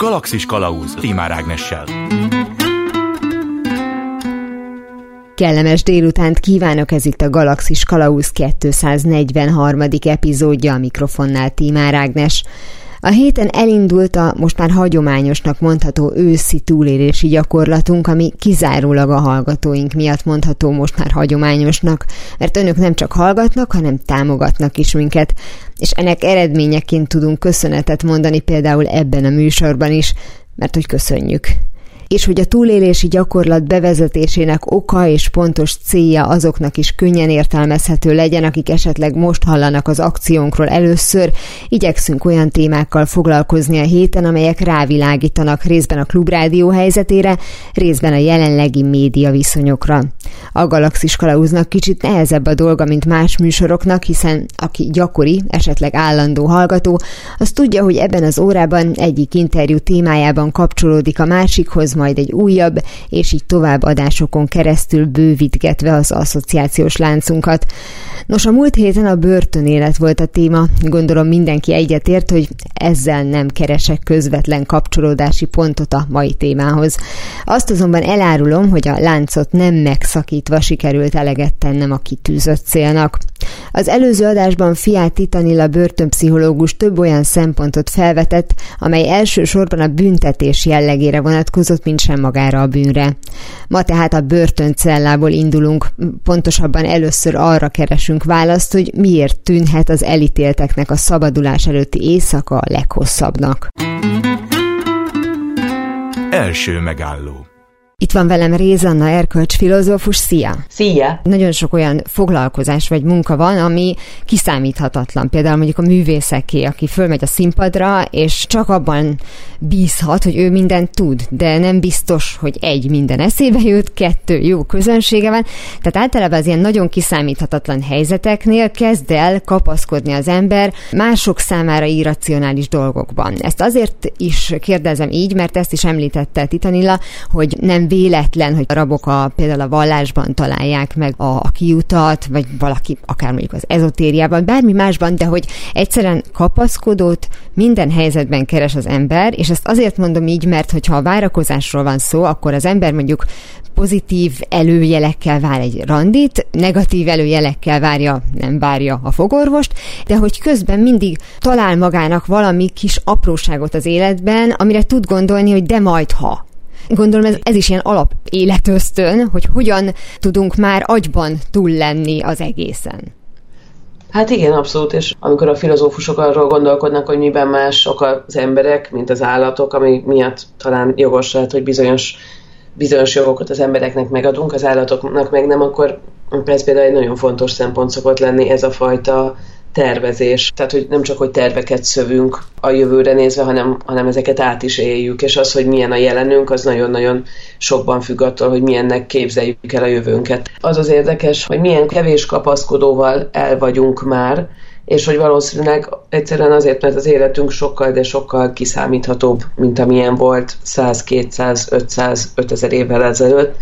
Galaxis Kalauz Timár Ágnessel. Kellemes délutánt kívánok, ez itt a Galaxis Kalauz 243. epizódja a mikrofonnál Tímár Ágnes. A héten elindult a most már hagyományosnak mondható őszi túlélési gyakorlatunk, ami kizárólag a hallgatóink miatt mondható most már hagyományosnak, mert önök nem csak hallgatnak, hanem támogatnak is minket, és ennek eredményeként tudunk köszönetet mondani például ebben a műsorban is, mert hogy köszönjük és hogy a túlélési gyakorlat bevezetésének oka és pontos célja azoknak is könnyen értelmezhető legyen, akik esetleg most hallanak az akciónkról először, igyekszünk olyan témákkal foglalkozni a héten, amelyek rávilágítanak részben a klubrádió helyzetére, részben a jelenlegi média viszonyokra. A Galaxis Kalauznak kicsit nehezebb a dolga, mint más műsoroknak, hiszen aki gyakori, esetleg állandó hallgató, az tudja, hogy ebben az órában egyik interjú témájában kapcsolódik a másikhoz, majd egy újabb, és így tovább adásokon keresztül bővítgetve az asszociációs láncunkat. Nos, a múlt héten a börtönélet volt a téma, gondolom mindenki egyetért, hogy ezzel nem keresek közvetlen kapcsolódási pontot a mai témához. Azt azonban elárulom, hogy a láncot nem megszakítva sikerült eleget tennem a kitűzött célnak. Az előző adásban Fiát Titanilla börtönpszichológus több olyan szempontot felvetett, amely elsősorban a büntetés jellegére vonatkozott, mint sem magára a bűnre. Ma tehát a börtöncellából indulunk, pontosabban először arra keresünk választ, hogy miért tűnhet az elítélteknek a szabadulás előtti éjszaka a leghosszabbnak. Első megálló itt van velem Rézanna Erkölcs filozófus, szia! Szia! Nagyon sok olyan foglalkozás vagy munka van, ami kiszámíthatatlan. Például mondjuk a művészeké, aki fölmegy a színpadra, és csak abban bízhat, hogy ő mindent tud, de nem biztos, hogy egy, minden eszébe jut, kettő, jó közönsége van. Tehát általában az ilyen nagyon kiszámíthatatlan helyzeteknél kezd el kapaszkodni az ember mások számára irracionális dolgokban. Ezt azért is kérdezem így, mert ezt is említette Titanilla, hogy nem véletlen, hogy a rabok a, például a vallásban találják meg a, a kiutat, vagy valaki akár mondjuk az ezotériában, bármi másban, de hogy egyszerűen kapaszkodót minden helyzetben keres az ember, és ezt azért mondom így, mert hogyha a várakozásról van szó, akkor az ember mondjuk pozitív előjelekkel vár egy randit, negatív előjelekkel várja, nem várja a fogorvost, de hogy közben mindig talál magának valami kis apróságot az életben, amire tud gondolni, hogy de majd ha. Gondolom ez, ez is ilyen alap életösztön, hogy hogyan tudunk már agyban túl lenni az egészen. Hát igen, abszolút, és amikor a filozófusok arról gondolkodnak, hogy miben mások az emberek, mint az állatok, ami miatt talán jogos lehet, hogy bizonyos, bizonyos jogokat az embereknek megadunk, az állatoknak meg nem, akkor ez például egy nagyon fontos szempont szokott lenni ez a fajta tervezés. Tehát, hogy nem csak, hogy terveket szövünk a jövőre nézve, hanem, hanem ezeket át is éljük, és az, hogy milyen a jelenünk, az nagyon-nagyon sokban függ attól, hogy milyennek képzeljük el a jövőnket. Az az érdekes, hogy milyen kevés kapaszkodóval el vagyunk már, és hogy valószínűleg egyszerűen azért, mert az életünk sokkal, de sokkal kiszámíthatóbb, mint amilyen volt 100, 200, 500, 5000 évvel ezelőtt,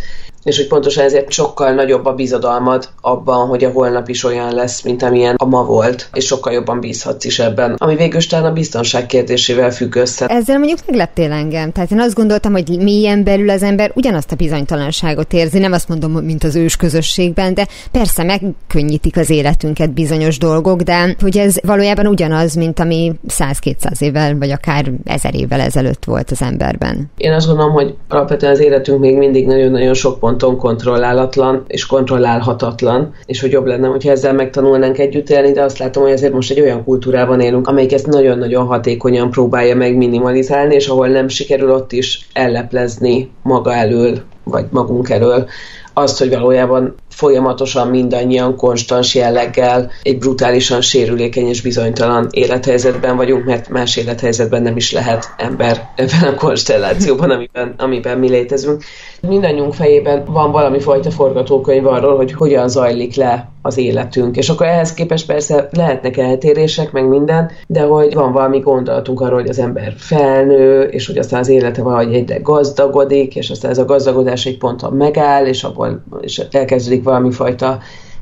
és hogy pontosan ezért sokkal nagyobb a bizodalmad abban, hogy a holnap is olyan lesz, mint amilyen a ma volt, és sokkal jobban bízhatsz is ebben, ami végül a biztonság kérdésével függ össze. Ezzel mondjuk megleptél engem. Tehát én azt gondoltam, hogy mélyen belül az ember ugyanazt a bizonytalanságot érzi, nem azt mondom, mint az ős közösségben, de persze megkönnyítik az életünket bizonyos dolgok, de hogy ez valójában ugyanaz, mint ami 100-200 évvel, vagy akár ezer évvel ezelőtt volt az emberben. Én azt gondolom, hogy alapvetően az életünk még mindig nagyon-nagyon sok ponton kontrollálatlan és kontrollálhatatlan, és hogy jobb lenne, hogyha ezzel megtanulnánk együtt élni, de azt látom, hogy azért most egy olyan kultúrában élünk, amelyik ezt nagyon-nagyon hatékonyan próbálja meg minimalizálni, és ahol nem sikerül ott is elleplezni maga elől, vagy magunk elől azt, hogy valójában folyamatosan mindannyian konstans jelleggel egy brutálisan sérülékeny és bizonytalan élethelyzetben vagyunk, mert más élethelyzetben nem is lehet ember ebben a konstellációban, amiben, amiben mi létezünk. Mindannyiunk fejében van valami fajta forgatókönyv arról, hogy hogyan zajlik le az életünk. És akkor ehhez képest persze lehetnek eltérések, meg minden, de hogy van valami gondolatunk arról, hogy az ember felnő, és hogy aztán az élete valahogy egyre gazdagodik, és aztán ez a gazdagodás egy ponton megáll, és abból és elkezdődik valami fajta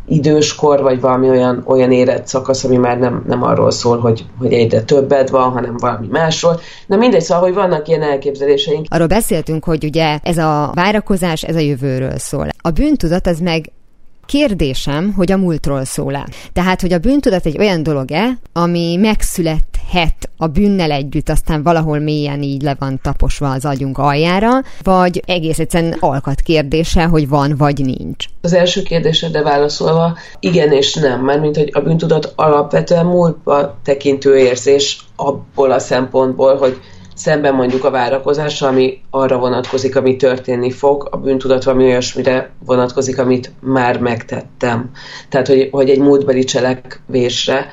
időskor, vagy valami olyan, olyan érett szakasz, ami már nem, nem arról szól, hogy, hogy egyre többed van, hanem valami másról. Na mindegy, szóval, hogy vannak ilyen elképzeléseink. Arról beszéltünk, hogy ugye ez a várakozás, ez a jövőről szól. A bűntudat az meg Kérdésem, hogy a múltról szól-e. Tehát, hogy a bűntudat egy olyan dolog-e, ami megszülethet a bűnnel együtt, aztán valahol mélyen így le van taposva az agyunk aljára, vagy egész egyszerűen alkat kérdése, hogy van vagy nincs. Az első kérdésedre válaszolva, igen és nem, mert mint hogy a bűntudat alapvetően múltba tekintő érzés abból a szempontból, hogy szemben mondjuk a várakozás, ami arra vonatkozik, ami történni fog, a bűntudat valami olyasmire vonatkozik, amit már megtettem. Tehát, hogy, hogy egy múltbeli cselekvésre.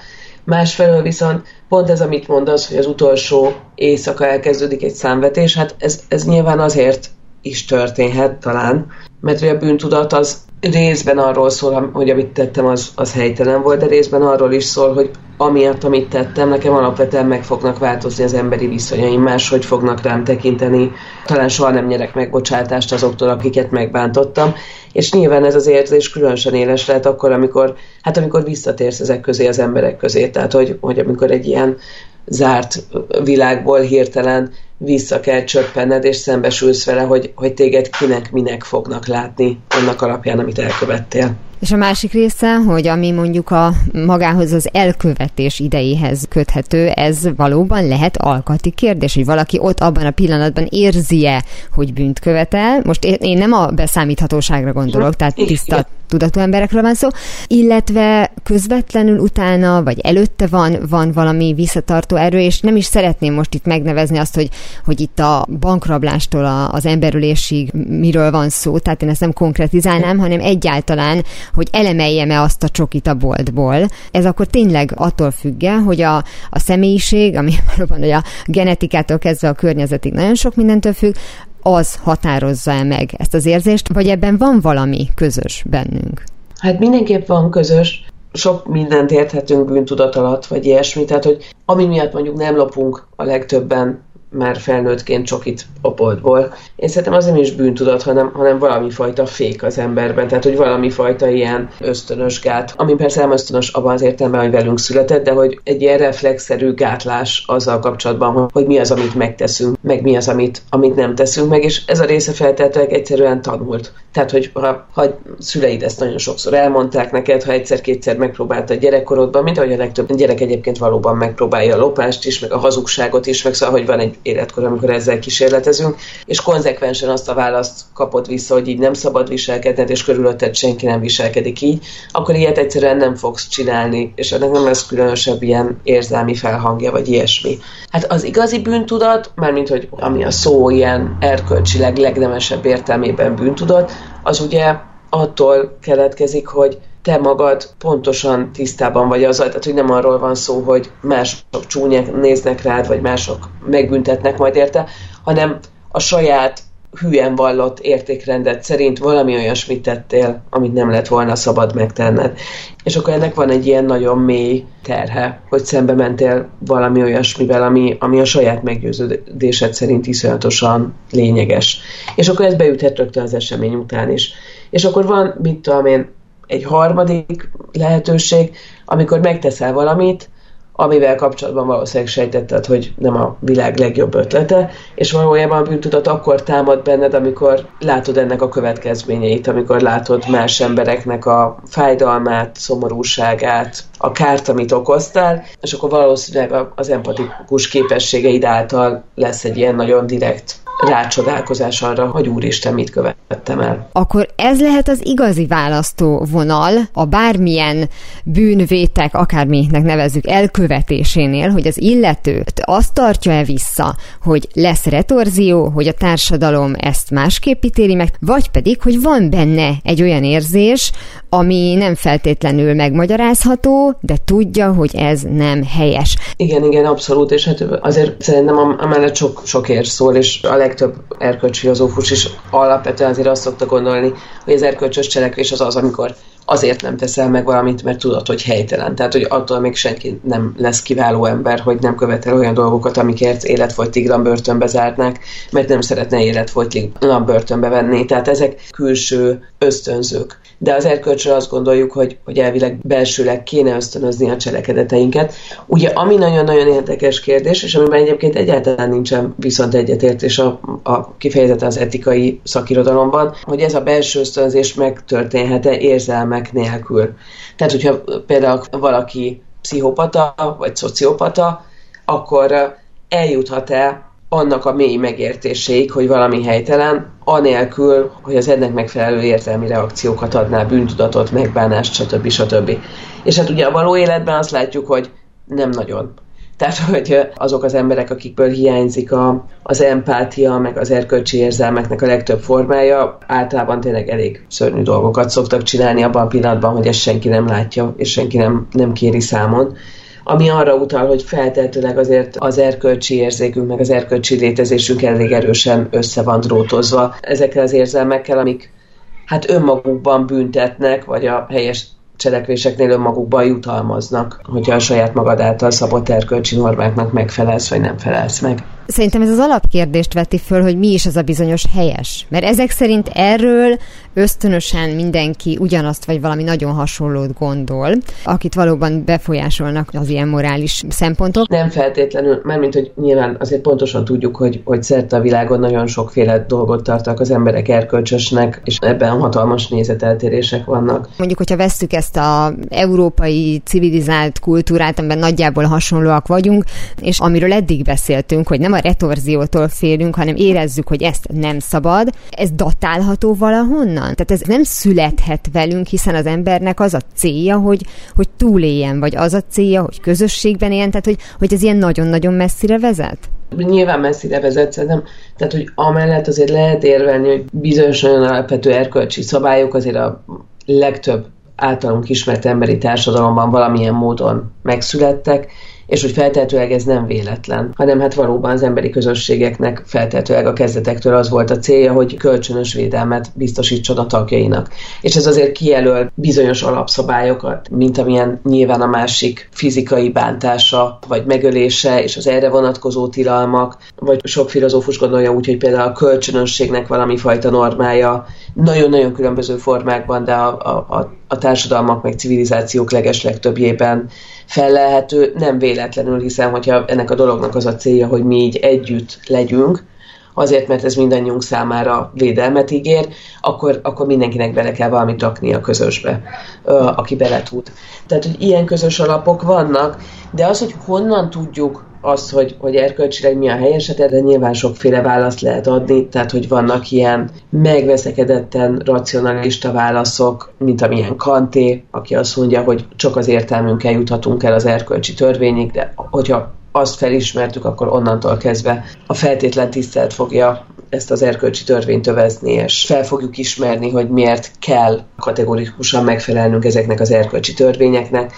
Másfelől viszont pont ez, amit mondasz, hogy az utolsó éjszaka elkezdődik egy számvetés, hát ez, ez nyilván azért is történhet talán, mert hogy a bűntudat az részben arról szól, hogy amit tettem, az, az helytelen volt, de részben arról is szól, hogy amiatt, amit tettem, nekem alapvetően meg fognak változni az emberi viszonyaim, máshogy fognak rám tekinteni. Talán soha nem nyerek megbocsátást azoktól, akiket megbántottam. És nyilván ez az érzés különösen éles lehet akkor, amikor, hát amikor visszatérsz ezek közé az emberek közé. Tehát, hogy, hogy amikor egy ilyen zárt világból hirtelen vissza kell csöppenned, és szembesülsz vele, hogy, hogy téged kinek, minek fognak látni annak alapján, amit elkövettél. És a másik része, hogy ami mondjuk a magához az elkövetés idejéhez köthető, ez valóban lehet alkati kérdés, hogy valaki ott abban a pillanatban érzi-e, hogy bűnt követel. Most én nem a beszámíthatóságra gondolok, tehát tiszta tudatú emberekről van szó, illetve közvetlenül utána, vagy előtte van, van valami visszatartó erő, és nem is szeretném most itt megnevezni azt, hogy, hogy itt a bankrablástól a, az emberülésig miről van szó, tehát én ezt nem konkretizálnám, hanem egyáltalán, hogy elemeljem-e azt a csokit a boltból. Ez akkor tényleg attól függ hogy a, a személyiség, ami valóban hogy a genetikától kezdve a környezetig nagyon sok mindentől függ, az határozza meg ezt az érzést, vagy ebben van valami közös bennünk? Hát mindenképp van közös, sok mindent érthetünk bűntudat alatt, vagy ilyesmi, tehát hogy ami miatt mondjuk nem lopunk a legtöbben már felnőttként csokit a boltból. Én szerintem az nem is bűntudat, hanem, hanem valami fajta fék az emberben, tehát hogy valami fajta ilyen ösztönös gát, ami persze nem ösztönös abban az értelemben, hogy velünk született, de hogy egy ilyen reflexzerű gátlás azzal kapcsolatban, hogy mi az, amit megteszünk, meg mi az, amit, amit nem teszünk meg, és ez a része feltétlenül egyszerűen tanult. Tehát, hogy ha, ha szüleid ezt nagyon sokszor elmondták neked, ha egyszer-kétszer megpróbáltad gyerekkorodban, mint ahogy a legtöbb gyerek egyébként valóban megpróbálja a lopást is, meg a hazugságot is, meg szóval, hogy van egy életkor, amikor ezzel kísérletezünk, és konzekvensen azt a választ kapott vissza, hogy így nem szabad viselkedned, és körülötted senki nem viselkedik így, akkor ilyet egyszerűen nem fogsz csinálni, és ennek nem lesz különösebb ilyen érzelmi felhangja, vagy ilyesmi. Hát az igazi bűntudat, mármint hogy ami a szó ilyen erkölcsileg legnemesebb értelmében bűntudat, az ugye attól keletkezik, hogy te magad pontosan tisztában vagy azzal, tehát hogy nem arról van szó, hogy mások csúnyák néznek rád, vagy mások megbüntetnek majd érte, hanem a saját hülyen vallott értékrendet szerint valami olyasmit tettél, amit nem lett volna szabad megtenned. És akkor ennek van egy ilyen nagyon mély terhe, hogy szembe mentél valami olyasmivel, ami, ami a saját meggyőződésed szerint iszonyatosan lényeges. És akkor ez beüthet rögtön az esemény után is. És akkor van, mit tudom én, egy harmadik lehetőség, amikor megteszel valamit, amivel kapcsolatban valószínűleg sejtetted, hogy nem a világ legjobb ötlete, és valójában a bűntudat akkor támad benned, amikor látod ennek a következményeit, amikor látod más embereknek a fájdalmát, szomorúságát, a kárt, amit okoztál, és akkor valószínűleg az empatikus képességeid által lesz egy ilyen nagyon direkt rácsodálkozás arra, hogy úristen, mit követtem el. Akkor ez lehet az igazi választó vonal a bármilyen bűnvétek, akárminek nevezzük, elkövetésénél, hogy az illető azt tartja-e vissza, hogy lesz retorzió, hogy a társadalom ezt másképp ítéli meg, vagy pedig, hogy van benne egy olyan érzés, ami nem feltétlenül megmagyarázható, de tudja, hogy ez nem helyes. Igen, igen, abszolút, és hát azért szerintem amellett sok, sok ér szól, és a legtöbb erkölcsfilozófus is alapvetően azért azt szokta gondolni, hogy az erkölcsös cselekvés az az, amikor azért nem teszel meg valamit, mert tudod, hogy helytelen. Tehát, hogy attól még senki nem lesz kiváló ember, hogy nem követel olyan dolgokat, amikért életfogytiglan börtönbe zárnák, mert nem szeretne életfogytiglan börtönbe venni. Tehát ezek külső ösztönzők de az erkölcsre azt gondoljuk, hogy, hogy elvileg belsőleg kéne ösztönözni a cselekedeteinket. Ugye, ami nagyon-nagyon érdekes kérdés, és amiben egyébként egyáltalán nincsen viszont egyetértés a, a kifejezetten az etikai szakirodalomban, hogy ez a belső ösztönzés megtörténhet-e érzelmek nélkül. Tehát, hogyha például valaki pszichopata vagy szociopata, akkor eljuthat-e annak a mély megértéséig, hogy valami helytelen, anélkül, hogy az ennek megfelelő érzelmi reakciókat adná, bűntudatot, megbánást, stb. stb. És hát ugye a való életben azt látjuk, hogy nem nagyon. Tehát, hogy azok az emberek, akikből hiányzik a, az empátia, meg az erkölcsi érzelmeknek a legtöbb formája, általában tényleg elég szörnyű dolgokat szoktak csinálni abban a pillanatban, hogy ezt senki nem látja, és senki nem, nem kéri számon. Ami arra utal, hogy feltehetőleg azért az erkölcsi érzékünk, meg az erkölcsi létezésünk elég erősen össze van drótozva ezekkel az érzelmekkel, amik hát önmagukban büntetnek, vagy a helyes cselekvéseknél önmagukban jutalmaznak, hogyha a saját magad által szabott erkölcsi normáknak megfelelsz, vagy nem felelsz meg. Szerintem ez az alapkérdést veti föl, hogy mi is az a bizonyos helyes. Mert ezek szerint erről ösztönösen mindenki ugyanazt vagy valami nagyon hasonlót gondol, akit valóban befolyásolnak az ilyen morális szempontok. Nem feltétlenül, mint hogy nyilván azért pontosan tudjuk, hogy, hogy szerte a világon nagyon sokféle dolgot tartak az emberek erkölcsösnek, és ebben hatalmas nézeteltérések vannak. Mondjuk, hogyha vesszük ezt a európai civilizált kultúrát, amiben nagyjából hasonlóak vagyunk, és amiről eddig beszéltünk, hogy nem a retorziótól félünk, hanem érezzük, hogy ezt nem szabad. Ez datálható valahonnan? Tehát ez nem születhet velünk, hiszen az embernek az a célja, hogy, hogy túléljen, vagy az a célja, hogy közösségben éljen, tehát hogy, hogy ez ilyen nagyon-nagyon messzire vezet? Nyilván messzire vezet, szerintem. Tehát, hogy amellett azért lehet érvelni, hogy bizonyos nagyon alapvető erkölcsi szabályok azért a legtöbb általunk ismert emberi társadalomban valamilyen módon megszülettek, és hogy feltehetőleg ez nem véletlen, hanem hát valóban az emberi közösségeknek feltehetőleg a kezdetektől az volt a célja, hogy kölcsönös védelmet biztosítson a tagjainak. És ez azért kijelöl bizonyos alapszabályokat, mint amilyen nyilván a másik fizikai bántása, vagy megölése, és az erre vonatkozó tilalmak, vagy sok filozófus gondolja úgy, hogy például a kölcsönösségnek valami fajta normája, nagyon-nagyon különböző formákban, de a, a, a társadalmak meg civilizációk leges legtöbbjében fellelhető, nem véletlenül, hiszen hogyha ennek a dolognak az a célja, hogy mi így együtt legyünk, azért, mert ez mindannyiunk számára védelmet ígér, akkor, akkor mindenkinek bele kell valamit rakni a közösbe, aki bele tud. Tehát, hogy ilyen közös alapok vannak, de az, hogy honnan tudjuk azt, hogy, hogy erkölcsileg mi a helyes, hát erre nyilván sokféle választ lehet adni, tehát hogy vannak ilyen megveszekedetten racionalista válaszok, mint amilyen Kanté, aki azt mondja, hogy csak az értelmünkkel juthatunk el az erkölcsi törvényig, de hogyha azt felismertük, akkor onnantól kezdve a feltétlen tisztelt fogja ezt az erkölcsi törvényt övezni, és fel fogjuk ismerni, hogy miért kell kategorikusan megfelelnünk ezeknek az erkölcsi törvényeknek,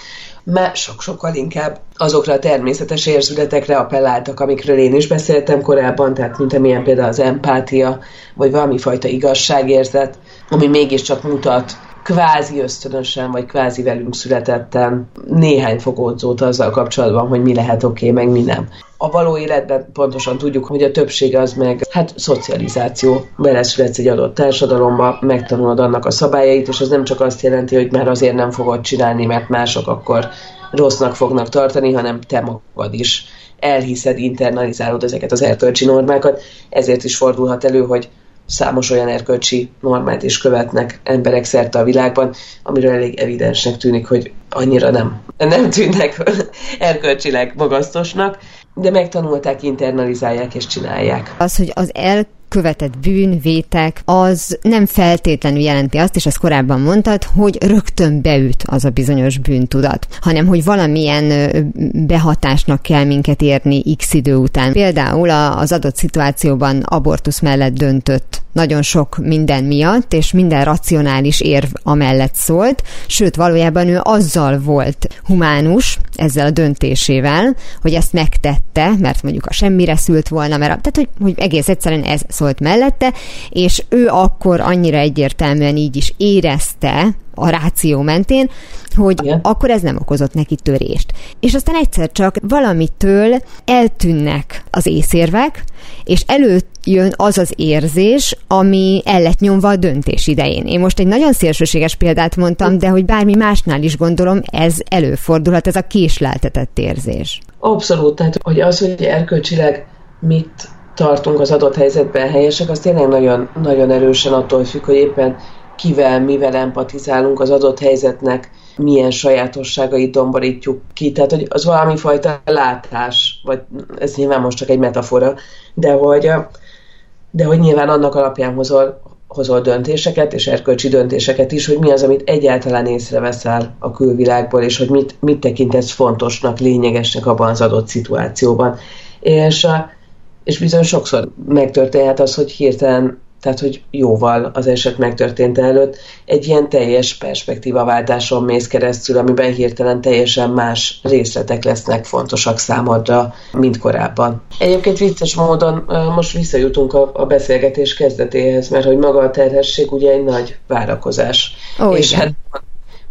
mert sok-sokkal inkább azokra a természetes érzületekre appelláltak, amikről én is beszéltem korábban, tehát mint amilyen például az empátia, vagy valami fajta igazságérzet, ami mégiscsak mutat kvázi ösztönösen, vagy kvázi velünk születetten néhány fogódzót azzal kapcsolatban, hogy mi lehet oké, okay, meg mi nem. A való életben pontosan tudjuk, hogy a többség az meg, hát szocializáció. Beleszületsz egy adott társadalomba, megtanulod annak a szabályait, és az nem csak azt jelenti, hogy már azért nem fogod csinálni, mert mások akkor rossznak fognak tartani, hanem te magad is elhiszed, internalizálod ezeket az erkölcsi normákat. Ezért is fordulhat elő, hogy számos olyan erkölcsi normát is követnek emberek szerte a világban, amiről elég evidensnek tűnik, hogy annyira nem, nem tűnnek erkölcsileg magasztosnak, de megtanulták, internalizálják és csinálják. Az, hogy az el követett bűn, vétek, az nem feltétlenül jelenti azt, és ezt korábban mondtad, hogy rögtön beüt az a bizonyos bűntudat, hanem hogy valamilyen behatásnak kell minket érni x idő után. Például az adott szituációban abortusz mellett döntött nagyon sok minden miatt, és minden racionális érv amellett szólt, sőt valójában ő azzal volt humánus, ezzel a döntésével, hogy ezt megtette, mert mondjuk a semmire szült volna, mert tehát hogy, hogy egész egyszerűen ez szólt mellette, és ő akkor annyira egyértelműen így is érezte, a ráció mentén, hogy Igen. akkor ez nem okozott neki törést. És aztán egyszer csak valamitől eltűnnek az észérvek, és előjön az az érzés, ami el lett nyomva a döntés idején. Én most egy nagyon szélsőséges példát mondtam, de hogy bármi másnál is gondolom, ez előfordulhat, ez a késleltetett érzés. Abszolút, tehát hogy az, hogy erkölcsileg mit tartunk az adott helyzetben helyesek, az tényleg nagyon, nagyon erősen attól függ, hogy éppen kivel, mivel empatizálunk az adott helyzetnek, milyen sajátosságait domborítjuk ki. Tehát, hogy az valami fajta látás, vagy ez nyilván most csak egy metafora, de hogy, de hogy nyilván annak alapján hozol, hozol döntéseket, és erkölcsi döntéseket is, hogy mi az, amit egyáltalán észreveszel a külvilágból, és hogy mit, mit tekintesz fontosnak, lényegesnek abban az adott szituációban. És, és bizony sokszor megtörténhet az, hogy hirtelen tehát hogy jóval az eset megtörtént előtt, egy ilyen teljes perspektívaváltáson mész keresztül, amiben hirtelen teljesen más részletek lesznek fontosak számodra, mint korábban. Egyébként vicces módon most visszajutunk a, a beszélgetés kezdetéhez, mert hogy maga a terhesség ugye egy nagy várakozás. Ó, és igen. hát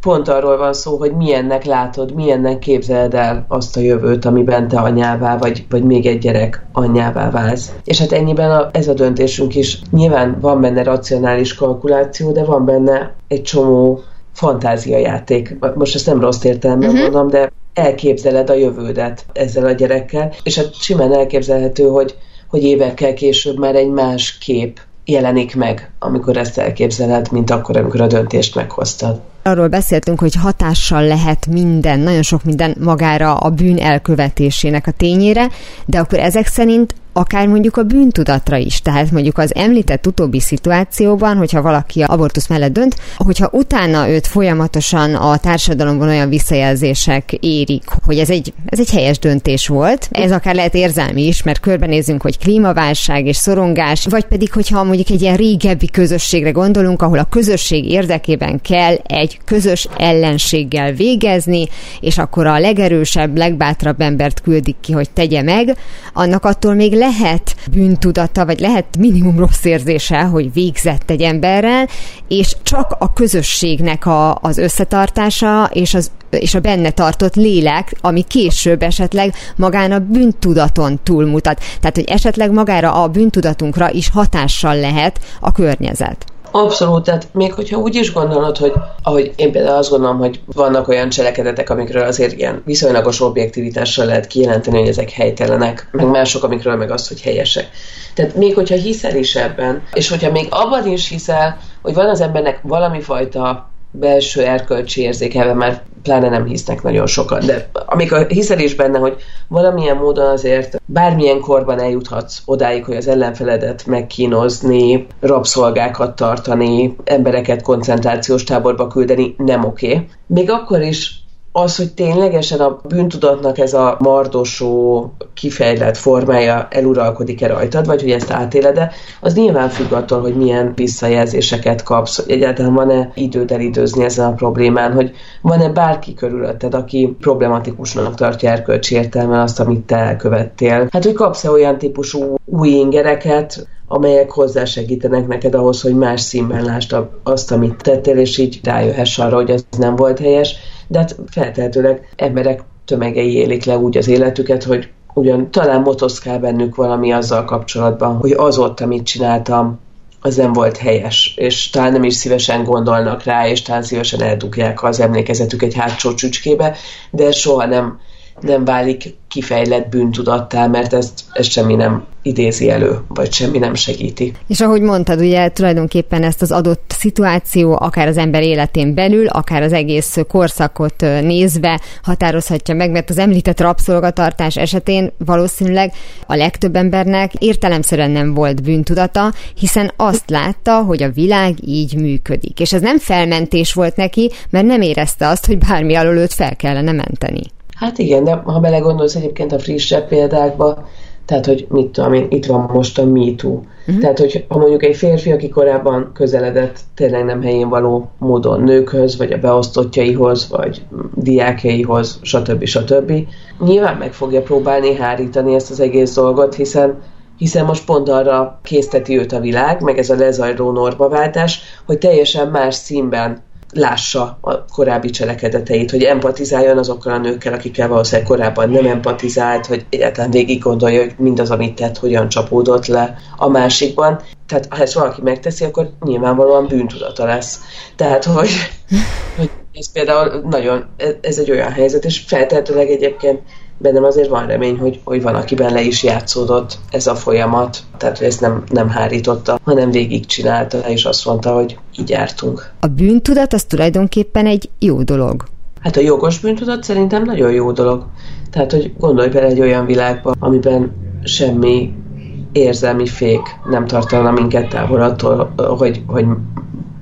pont arról van szó, hogy milyennek látod, milyennek képzeled el azt a jövőt, amiben te anyává vagy, vagy még egy gyerek anyává válsz. És hát ennyiben a, ez a döntésünk is. Nyilván van benne racionális kalkuláció, de van benne egy csomó fantáziajáték. Most ezt nem rossz értelemben uh-huh. mondom, de elképzeled a jövődet ezzel a gyerekkel, és hát simán elképzelhető, hogy, hogy évekkel később már egy más kép jelenik meg, amikor ezt elképzeled, mint akkor, amikor a döntést meghoztad. Arról beszéltünk, hogy hatással lehet minden, nagyon sok minden magára a bűn elkövetésének a tényére, de akkor ezek szerint akár mondjuk a bűntudatra is. Tehát mondjuk az említett utóbbi szituációban, hogyha valaki abortusz mellett dönt, hogyha utána őt folyamatosan a társadalomban olyan visszajelzések érik, hogy ez egy, ez egy helyes döntés volt, ez akár lehet érzelmi is, mert körbenézünk, hogy klímaválság és szorongás, vagy pedig, hogyha mondjuk egy ilyen régebbi közösségre gondolunk, ahol a közösség érdekében kell egy közös ellenséggel végezni, és akkor a legerősebb, legbátrabb embert küldik ki, hogy tegye meg, annak attól még lehet bűntudata, vagy lehet minimum rossz érzése, hogy végzett egy emberrel, és csak a közösségnek a, az összetartása és, az, és a benne tartott lélek, ami később esetleg magán a bűntudaton túlmutat. Tehát, hogy esetleg magára a bűntudatunkra is hatással lehet a környezet. Abszolút, tehát még hogyha úgy is gondolod, hogy ahogy én például azt gondolom, hogy vannak olyan cselekedetek, amikről azért ilyen viszonylagos objektivitással lehet kijelenteni, hogy ezek helytelenek, meg mások, amikről meg azt, hogy helyesek. Tehát még hogyha hiszel is ebben, és hogyha még abban is hiszel, hogy van az embernek valami fajta belső erkölcsi érzékelve, mert pláne nem hisznek nagyon sokan, de amikor hiszel is benne, hogy valamilyen módon azért bármilyen korban eljuthatsz odáig, hogy az ellenfeledet megkínozni, rabszolgákat tartani, embereket koncentrációs táborba küldeni, nem oké. Okay. Még akkor is az, hogy ténylegesen a bűntudatnak ez a mardosó, kifejlett formája eluralkodik-e rajtad, vagy hogy ezt átéled-e, az nyilván függ attól, hogy milyen visszajelzéseket kapsz, hogy egyáltalán van-e időd elidőzni ezen a problémán, hogy van-e bárki körülötted, aki problematikusnak tartja erkölcsi értelmen azt, amit te elkövettél. Hát, hogy kapsz-e olyan típusú új ingereket, amelyek hozzásegítenek neked ahhoz, hogy más színben lásd azt, amit tettél, és így rájöhess arra, hogy ez nem volt helyes, de hát feltehetőleg emberek tömegei élik le úgy az életüket, hogy ugyan talán motoszkál bennük valami azzal kapcsolatban, hogy az ott, amit csináltam, az nem volt helyes, és talán nem is szívesen gondolnak rá, és talán szívesen eldugják az emlékezetük egy hátsó csücskébe, de soha nem, nem válik kifejlett bűntudattá, mert ezt, ezt semmi nem idézi elő, vagy semmi nem segíti. És ahogy mondtad, ugye tulajdonképpen ezt az adott szituáció akár az ember életén belül, akár az egész korszakot nézve határozhatja meg, mert az említett rabszolgatartás esetén valószínűleg a legtöbb embernek értelemszerűen nem volt bűntudata, hiszen azt látta, hogy a világ így működik. És ez nem felmentés volt neki, mert nem érezte azt, hogy bármi alól őt fel kellene menteni. Hát igen, de ha belegondolsz egyébként a frissebb példákba, tehát, hogy mit tudom én, itt van most a MeToo. Uh-huh. Tehát, hogy ha mondjuk egy férfi, aki korábban közeledett tényleg nem helyén való módon nőkhöz, vagy a beosztottjaihoz, vagy diákjaihoz, stb. stb. Nyilván meg fogja próbálni hárítani ezt az egész dolgot, hiszen hiszen most pont arra készteti őt a világ, meg ez a lezajló normaváltás, hogy teljesen más színben lássa a korábbi cselekedeteit, hogy empatizáljon azokkal a nőkkel, akikkel valószínűleg korábban nem empatizált, hogy egyáltalán végig gondolja, hogy mindaz, amit tett, hogyan csapódott le a másikban. Tehát ha ezt valaki megteszi, akkor nyilvánvalóan bűntudata lesz. Tehát, hogy, hogy ez például nagyon, ez egy olyan helyzet, és feltehetőleg egyébként bennem azért van remény, hogy, hogy van, akiben le is játszódott ez a folyamat, tehát hogy ezt nem, nem hárította, hanem végigcsinálta, és azt mondta, hogy így jártunk. A bűntudat az tulajdonképpen egy jó dolog. Hát a jogos bűntudat szerintem nagyon jó dolog. Tehát, hogy gondolj bele egy olyan világba, amiben semmi érzelmi fék nem tartana minket távol attól, hogy, hogy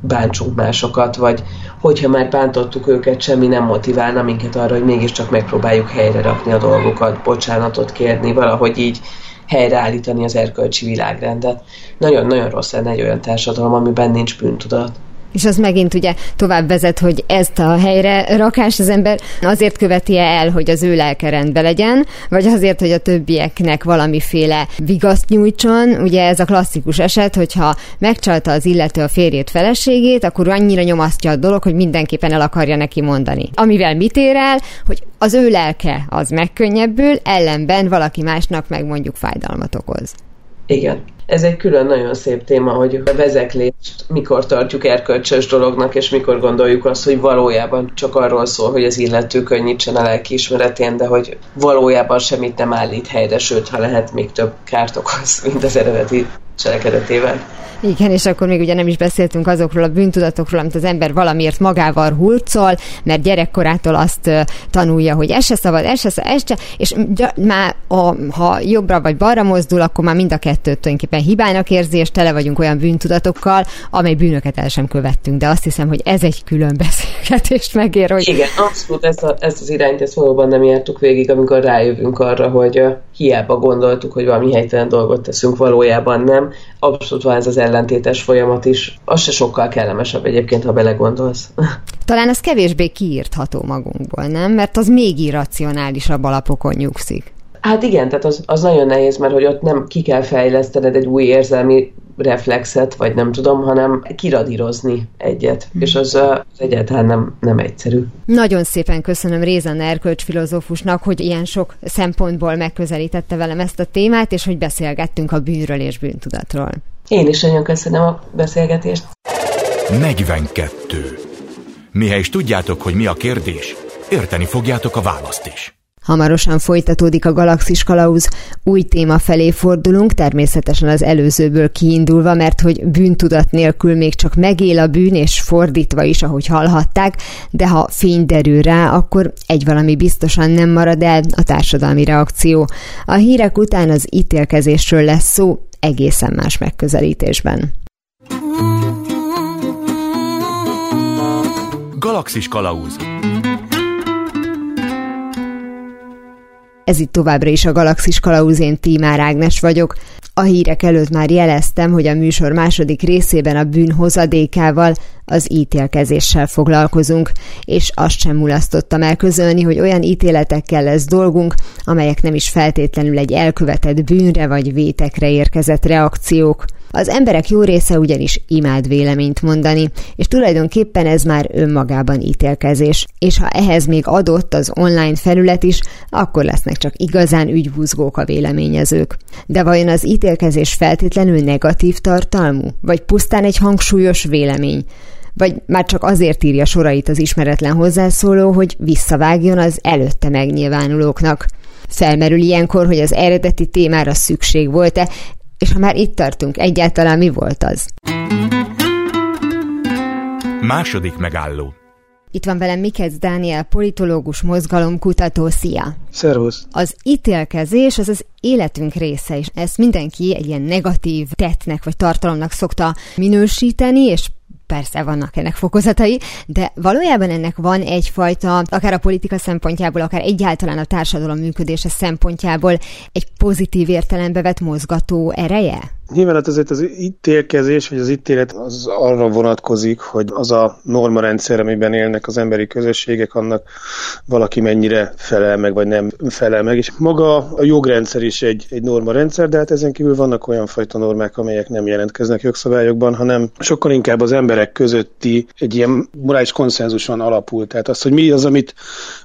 bántsunk másokat, vagy hogyha már bántottuk őket, semmi nem motiválna minket arra, hogy mégiscsak megpróbáljuk helyre rakni a dolgokat, bocsánatot kérni, valahogy így helyreállítani az erkölcsi világrendet. Nagyon-nagyon rossz lenne egy olyan társadalom, amiben nincs bűntudat. És az megint ugye tovább vezet, hogy ezt a helyre rakás az ember azért követi el, hogy az ő lelke rendben legyen, vagy azért, hogy a többieknek valamiféle vigaszt nyújtson. Ugye ez a klasszikus eset, hogyha megcsalta az illető a férjét feleségét, akkor annyira nyomasztja a dolog, hogy mindenképpen el akarja neki mondani. Amivel mit ér el, hogy az ő lelke az megkönnyebbül, ellenben valaki másnak meg mondjuk fájdalmat okoz. Igen. Ez egy külön nagyon szép téma, hogy a vezeklést mikor tartjuk erkölcsös dolognak, és mikor gondoljuk azt, hogy valójában csak arról szól, hogy az illető könnyítsen a lelkiismeretén, de hogy valójában semmit nem állít helyre, sőt, ha lehet, még több kárt okoz, mint az eredeti cselekedetével. Igen, és akkor még ugye nem is beszéltünk azokról a bűntudatokról, amit az ember valamiért magával hurcol, mert gyerekkorától azt tanulja, hogy ez se szabad, ez se szabad, ez se, és már a, ha jobbra vagy balra mozdul, akkor már mind a kettőt tulajdonképpen hibának érzi, és tele vagyunk olyan bűntudatokkal, amely bűnöket el sem követtünk. De azt hiszem, hogy ez egy külön beszélgetést megér, hogy... Igen, abszolút ezt, a, ezt az irányt, ezt valóban nem jártuk végig, amikor rájövünk arra, hogy hiába gondoltuk, hogy valami helytelen dolgot teszünk, valójában nem. Abszolút van ez az ellentétes folyamat is. Az se sokkal kellemesebb egyébként, ha belegondolsz. Talán ez kevésbé kiírtható magunkból, nem? Mert az még irracionálisabb alapokon nyugszik. Hát igen, tehát az, az nagyon nehéz, mert hogy ott nem ki kell fejlesztened egy új érzelmi reflexet, vagy nem tudom, hanem kiradírozni egyet, hmm. és az, az egyáltalán nem, nem egyszerű. Nagyon szépen köszönöm Rézan Erkölcs filozófusnak, hogy ilyen sok szempontból megközelítette velem ezt a témát, és hogy beszélgettünk a bűnről és bűntudatról. Én is nagyon köszönöm a beszélgetést. 42. Mihez is tudjátok, hogy mi a kérdés, érteni fogjátok a választ is. Hamarosan folytatódik a Galaxis Kalauz, új téma felé fordulunk, természetesen az előzőből kiindulva, mert hogy bűntudat nélkül még csak megél a bűn, és fordítva is, ahogy hallhatták, de ha fény derül rá, akkor egy valami biztosan nem marad el, a társadalmi reakció. A hírek után az ítélkezésről lesz szó, egészen más megközelítésben. Galaxis Kalauz Ez itt továbbra is a Galaxis Kalauzén Tímár Ágnes vagyok. A hírek előtt már jeleztem, hogy a műsor második részében a bűn hozadékával, az ítélkezéssel foglalkozunk, és azt sem mulasztottam el közölni, hogy olyan ítéletekkel lesz dolgunk, amelyek nem is feltétlenül egy elkövetett bűnre vagy vétekre érkezett reakciók. Az emberek jó része ugyanis imád véleményt mondani, és tulajdonképpen ez már önmagában ítélkezés. És ha ehhez még adott az online felület is, akkor lesznek csak igazán ügybuzgók a véleményezők. De vajon az ítélkezés feltétlenül negatív tartalmú? Vagy pusztán egy hangsúlyos vélemény? Vagy már csak azért írja sorait az ismeretlen hozzászóló, hogy visszavágjon az előtte megnyilvánulóknak? Felmerül ilyenkor, hogy az eredeti témára szükség volt-e, és ha már itt tartunk, egyáltalán mi volt az? Második megálló. Itt van velem Mikec Dániel, politológus, mozgalomkutató. Szia! Szervusz! Az ítélkezés az az életünk része, és ezt mindenki egy ilyen negatív tettnek vagy tartalomnak szokta minősíteni, és persze vannak ennek fokozatai, de valójában ennek van egyfajta, akár a politika szempontjából, akár egyáltalán a társadalom működése szempontjából egy pozitív értelembe vett mozgató ereje? Nyilván hát azért az ítélkezés, vagy az ítélet az arra vonatkozik, hogy az a normarendszer, amiben élnek az emberi közösségek, annak valaki mennyire felel meg, vagy nem felel meg. És maga a jogrendszer is egy, egy normarendszer, de hát ezen kívül vannak olyan fajta normák, amelyek nem jelentkeznek jogszabályokban, hanem sokkal inkább az emberek közötti egy ilyen morális konszenzuson alapul. Tehát az, hogy mi az, amit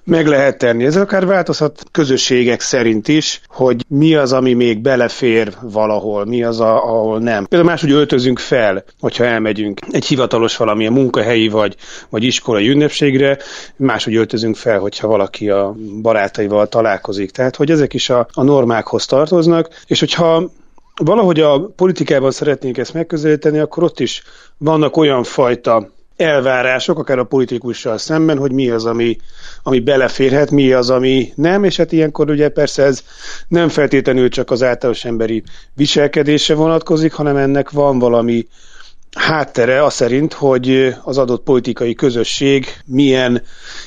meg lehet tenni. Ez akár változhat közösségek szerint is, hogy mi az, ami még belefér valahol, mi az, a, ahol nem. Például máshogy öltözünk fel, hogyha elmegyünk egy hivatalos valamilyen munkahelyi vagy, vagy iskolai ünnepségre, máshogy öltözünk fel, hogyha valaki a barátaival találkozik. Tehát, hogy ezek is a, a normákhoz tartoznak, és hogyha valahogy a politikában szeretnénk ezt megközelíteni, akkor ott is vannak olyan fajta elvárások, akár a politikussal szemben, hogy mi az, ami, ami beleférhet, mi az, ami nem, és hát ilyenkor ugye persze ez nem feltétlenül csak az általános emberi viselkedése vonatkozik, hanem ennek van valami háttere az szerint, hogy az adott politikai közösség milyen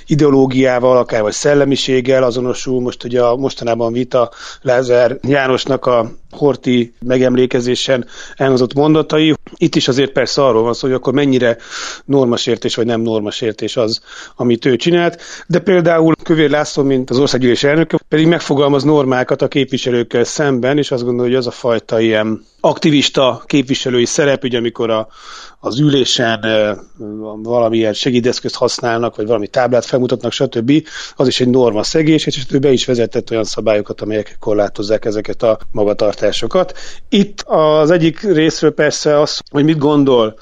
ideológiával, akár vagy szellemiséggel azonosul. Most ugye a mostanában vita Lázár Jánosnak a Horti megemlékezésen elhozott mondatai. Itt is azért persze arról van szó, hogy akkor mennyire normasértés vagy nem normasértés az, amit ő csinált. De például Kövér László, mint az országgyűlés elnöke, pedig megfogalmaz normákat a képviselőkkel szemben, és azt gondolja, hogy az a fajta ilyen aktivista képviselői szerep, ugye amikor a, az ülésen valamilyen segédeszközt használnak, vagy valami táblát felmutatnak, stb. Az is egy norma szegés, és ő be is vezetett olyan szabályokat, amelyek korlátozzák ezeket a magatartásokat. Itt az egyik részről persze az, hogy mit gondol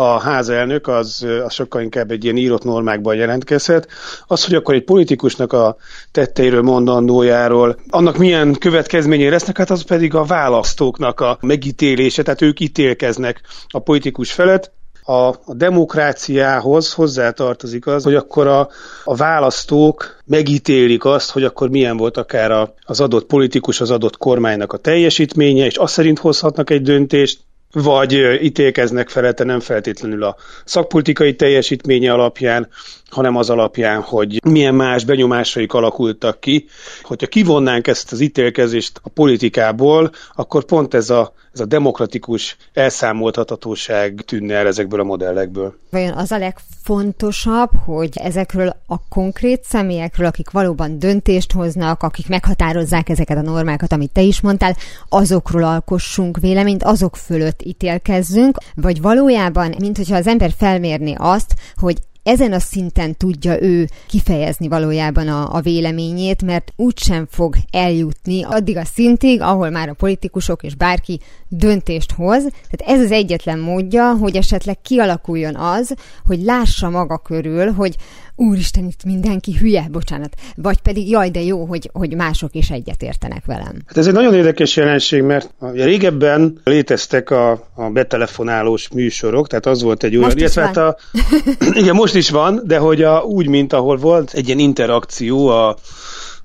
a házelnök az, az sokkal inkább egy ilyen írott normákban jelentkezhet. Az, hogy akkor egy politikusnak a tetteiről, mondandójáról, annak milyen következményei lesznek, hát az pedig a választóknak a megítélése, tehát ők ítélkeznek a politikus felett, a, a demokráciához hozzátartozik az, hogy akkor a, a választók megítélik azt, hogy akkor milyen volt akár a, az adott politikus, az adott kormánynak a teljesítménye, és azt szerint hozhatnak egy döntést, vagy ítélkeznek felette nem feltétlenül a szakpolitikai teljesítménye alapján, hanem az alapján, hogy milyen más benyomásaik alakultak ki. Hogyha kivonnánk ezt az ítélkezést a politikából, akkor pont ez a, ez a demokratikus elszámoltathatóság tűnne el ezekből a modellekből. Vajon az a legfontosabb, hogy ezekről a konkrét személyekről, akik valóban döntést hoznak, akik meghatározzák ezeket a normákat, amit te is mondtál, azokról alkossunk véleményt, azok fölött ítélkezzünk, vagy valójában, mint hogyha az ember felmérni azt, hogy ezen a szinten tudja ő kifejezni valójában a, a véleményét, mert úgysem fog eljutni addig a szintig, ahol már a politikusok és bárki döntést hoz. Tehát ez az egyetlen módja, hogy esetleg kialakuljon az, hogy lássa maga körül, hogy úristen, itt mindenki hülye, bocsánat, vagy pedig jaj, de jó, hogy, hogy mások is egyetértenek velem. Hát ez egy nagyon érdekes jelenség, mert régebben léteztek a, a betelefonálós műsorok, tehát az volt egy olyan, most illetve hát a, igen, most is van, de hogy a, úgy, mint ahol volt egy ilyen interakció a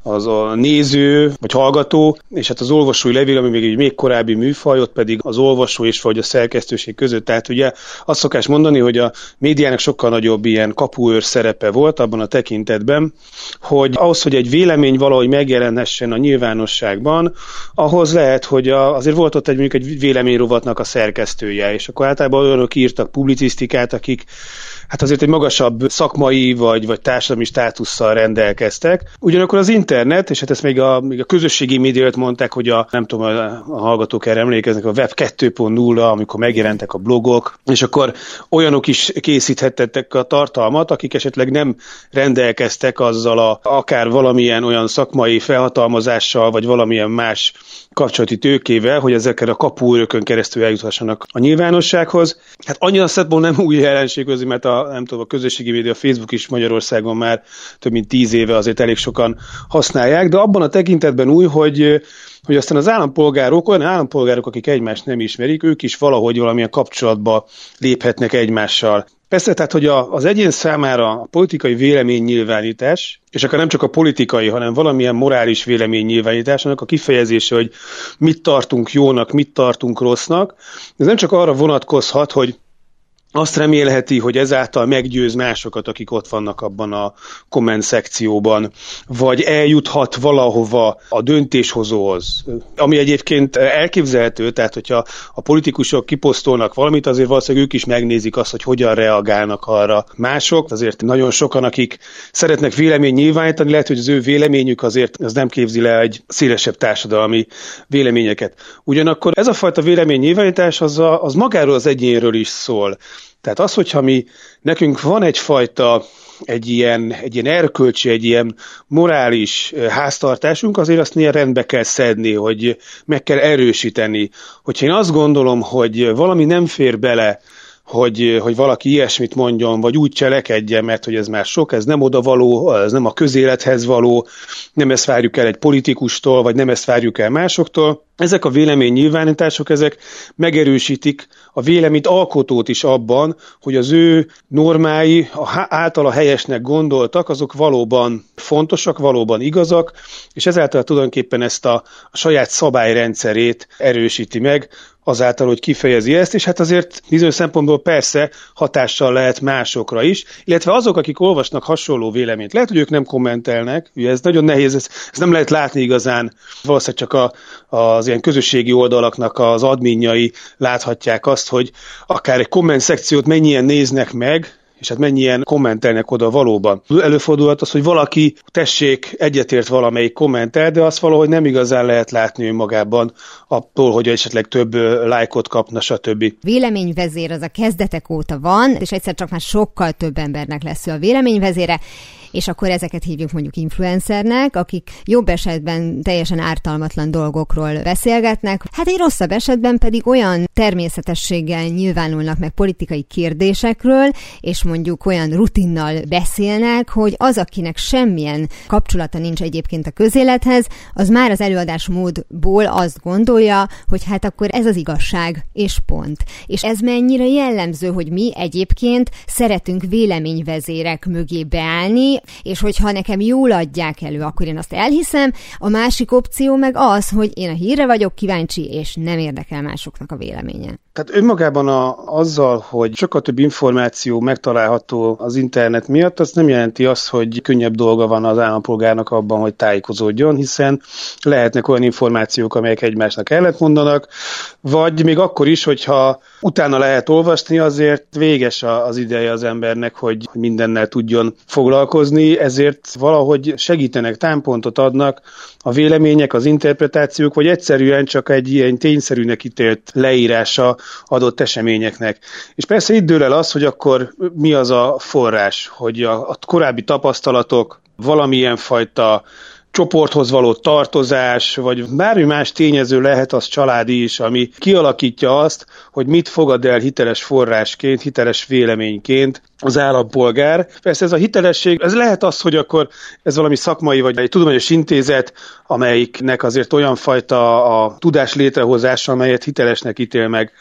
az a néző vagy hallgató, és hát az olvasói levél, ami még egy még korábbi műfaj, ott pedig az olvasó és vagy a szerkesztőség között. Tehát ugye azt szokás mondani, hogy a médiának sokkal nagyobb ilyen kapuőr szerepe volt abban a tekintetben, hogy ahhoz, hogy egy vélemény valahogy megjelenhessen a nyilvánosságban, ahhoz lehet, hogy a, azért volt ott egy mondjuk egy véleményrovatnak a szerkesztője, és akkor általában olyanok írtak publicisztikát, akik hát azért egy magasabb szakmai vagy, vagy társadalmi státusszal rendelkeztek. Ugyanakkor az internet, és hát ezt még a, még a közösségi médiát mondták, hogy a, nem tudom, a, a hallgatók erre emlékeznek, a Web 2.0, amikor megjelentek a blogok, és akkor olyanok is készíthettek a tartalmat, akik esetleg nem rendelkeztek azzal a, akár valamilyen olyan szakmai felhatalmazással, vagy valamilyen más kapcsolati tőkével, hogy ezekkel a kapuőrökön keresztül eljuthassanak a nyilvánossághoz. Hát annyira szempontból nem új jelenség, mert a, nem tudom, a közösségi média, a Facebook is Magyarországon már több mint tíz éve azért elég sokan használják, de abban a tekintetben új, hogy hogy aztán az állampolgárok, olyan állampolgárok, akik egymást nem ismerik, ők is valahogy valamilyen kapcsolatba léphetnek egymással. Persze, tehát, hogy a, az egyén számára a politikai véleménynyilvánítás, és akár nem csak a politikai, hanem valamilyen morális véleménynyilvánítás, annak a kifejezése, hogy mit tartunk jónak, mit tartunk rossznak, ez nem csak arra vonatkozhat, hogy azt remélheti, hogy ezáltal meggyőz másokat, akik ott vannak abban a komment szekcióban, vagy eljuthat valahova a döntéshozóhoz, ami egyébként elképzelhető, tehát hogyha a politikusok kiposztolnak valamit, azért valószínűleg ők is megnézik azt, hogy hogyan reagálnak arra mások. Azért nagyon sokan, akik szeretnek vélemény nyilvánítani, lehet, hogy az ő véleményük azért az nem képzi le egy szélesebb társadalmi véleményeket. Ugyanakkor ez a fajta vélemény nyilvánítás az, a, az magáról az egyénről is szól. Tehát az, hogyha mi, nekünk van egyfajta egy ilyen, egy ilyen erkölcsi, egy ilyen morális háztartásunk, azért azt néha rendbe kell szedni, hogy meg kell erősíteni. Hogyha én azt gondolom, hogy valami nem fér bele hogy, hogy valaki ilyesmit mondjon, vagy úgy cselekedjen, mert hogy ez már sok, ez nem oda való, ez nem a közélethez való, nem ezt várjuk el egy politikustól, vagy nem ezt várjuk el másoktól. Ezek a vélemény nyilvánítások, ezek megerősítik a véleményt alkotót is abban, hogy az ő normái, a általa helyesnek gondoltak, azok valóban fontosak, valóban igazak, és ezáltal tulajdonképpen ezt a, a saját szabályrendszerét erősíti meg, azáltal, hogy kifejezi ezt, és hát azért bizonyos szempontból persze hatással lehet másokra is, illetve azok, akik olvasnak hasonló véleményt. Lehet, hogy ők nem kommentelnek, ugye ez nagyon nehéz, ez, ez nem lehet látni igazán, valószínűleg csak a, az ilyen közösségi oldalaknak az adminjai láthatják azt, hogy akár egy komment szekciót mennyien néznek meg, és hát mennyien kommentelnek oda valóban. Előfordulhat az, hogy valaki tessék egyetért valamelyik kommentel, de azt valahogy nem igazán lehet látni önmagában attól, hogy esetleg több lájkot kapna, stb. Véleményvezér az a kezdetek óta van, és egyszer csak már sokkal több embernek lesz ő a véleményvezére, és akkor ezeket hívjuk mondjuk influencernek, akik jobb esetben teljesen ártalmatlan dolgokról beszélgetnek, hát egy rosszabb esetben pedig olyan természetességgel nyilvánulnak meg politikai kérdésekről, és mondjuk olyan rutinnal beszélnek, hogy az, akinek semmilyen kapcsolata nincs egyébként a közélethez, az már az előadás módból azt gondolja, hogy hát akkor ez az igazság, és pont. És ez mennyire jellemző, hogy mi egyébként szeretünk véleményvezérek mögé beállni, és hogyha nekem jól adják elő, akkor én azt elhiszem. A másik opció meg az, hogy én a hírre vagyok kíváncsi, és nem érdekel másoknak a véleménye. Tehát önmagában a, azzal, hogy sokkal több információ megtalálható az internet miatt, az nem jelenti azt, hogy könnyebb dolga van az állampolgárnak abban, hogy tájékozódjon, hiszen lehetnek olyan információk, amelyek egymásnak ellentmondanak, vagy még akkor is, hogyha utána lehet olvasni, azért véges az ideje az embernek, hogy mindennel tudjon foglalkozni, ezért valahogy segítenek, támpontot adnak a vélemények, az interpretációk, vagy egyszerűen csak egy ilyen tényszerűnek ítélt leírása adott eseményeknek. És persze itt dől el az, hogy akkor mi az a forrás, hogy a, a korábbi tapasztalatok, valamilyen fajta csoporthoz való tartozás, vagy bármi más tényező lehet az családi is, ami kialakítja azt, hogy mit fogad el hiteles forrásként, hiteles véleményként az állampolgár. Persze ez a hitelesség, ez lehet az, hogy akkor ez valami szakmai vagy egy tudományos intézet, amelyiknek azért olyan fajta a tudás létrehozása, amelyet hitelesnek ítél meg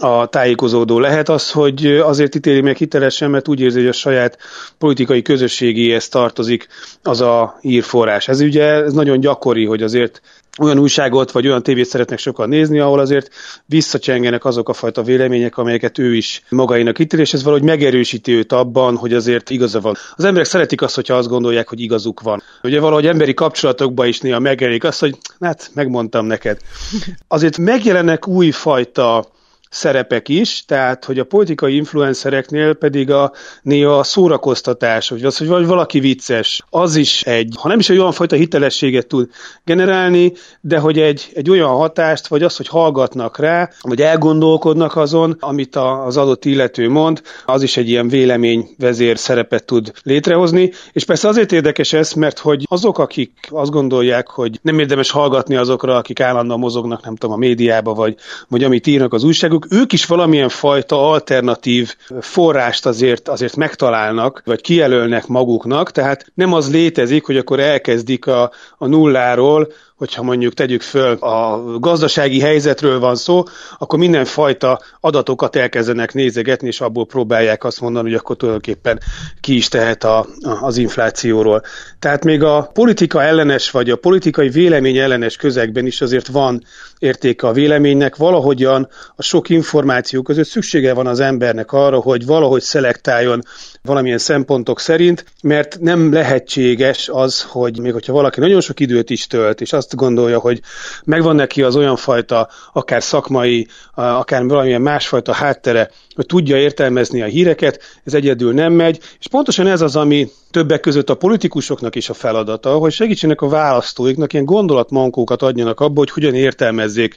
a tájékozódó. Lehet az, hogy azért ítéli meg hitelesen, mert úgy érzi, hogy a saját politikai közösségéhez tartozik az a hírforrás. Ez ugye ez nagyon gyakori, hogy azért olyan újságot vagy olyan tévét szeretnek sokan nézni, ahol azért visszacsengenek azok a fajta vélemények, amelyeket ő is magainak ítél, és ez valahogy megerősíti őt abban, hogy azért igaza van. Az emberek szeretik azt, hogyha azt gondolják, hogy igazuk van. Ugye valahogy emberi kapcsolatokban is néha megjelenik azt, hogy hát megmondtam neked. Azért megjelennek újfajta szerepek is, tehát hogy a politikai influencereknél pedig a néha a szórakoztatás, vagy az, hogy valaki vicces, az is egy, ha nem is egy olyan fajta hitelességet tud generálni, de hogy egy, egy olyan hatást, vagy az, hogy hallgatnak rá, vagy elgondolkodnak azon, amit a, az adott illető mond, az is egy ilyen véleményvezér szerepet tud létrehozni, és persze azért érdekes ez, mert hogy azok, akik azt gondolják, hogy nem érdemes hallgatni azokra, akik állandóan mozognak, nem tudom, a médiába, vagy, vagy amit írnak az újságok, mondjuk ők is valamilyen fajta alternatív forrást azért, azért megtalálnak, vagy kijelölnek maguknak, tehát nem az létezik, hogy akkor elkezdik a, a nulláról, hogyha mondjuk tegyük föl a gazdasági helyzetről van szó, akkor mindenfajta adatokat elkezdenek nézegetni, és abból próbálják azt mondani, hogy akkor tulajdonképpen ki is tehet a, az inflációról. Tehát még a politika ellenes, vagy a politikai vélemény ellenes közegben is azért van értéke a véleménynek, valahogyan a sok információ között szüksége van az embernek arra, hogy valahogy szelektáljon valamilyen szempontok szerint, mert nem lehetséges az, hogy még hogyha valaki nagyon sok időt is tölt, és azt gondolja, hogy megvan neki az olyan fajta, akár szakmai, akár valamilyen másfajta háttere, hogy tudja értelmezni a híreket, ez egyedül nem megy, és pontosan ez az, ami többek között a politikusoknak is a feladata, hogy segítsenek a választóiknak, ilyen gondolatmankókat adjanak abba, hogy hogyan értelmezzék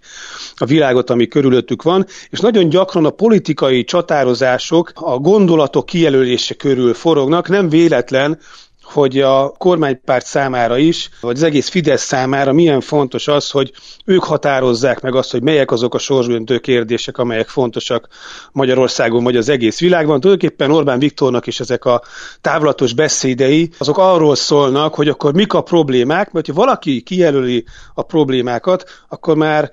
a világot, ami körülöttük van, és nagyon gyakran a politikai csatározások, a gondolatok kijelölése körül forognak, nem véletlen, hogy a kormánypárt számára is, vagy az egész Fidesz számára milyen fontos az, hogy ők határozzák meg azt, hogy melyek azok a sorsdöntő kérdések, amelyek fontosak Magyarországon, vagy az egész világban. Tulajdonképpen Orbán Viktornak is ezek a távlatos beszédei, azok arról szólnak, hogy akkor mik a problémák, mert ha valaki kijelöli a problémákat, akkor már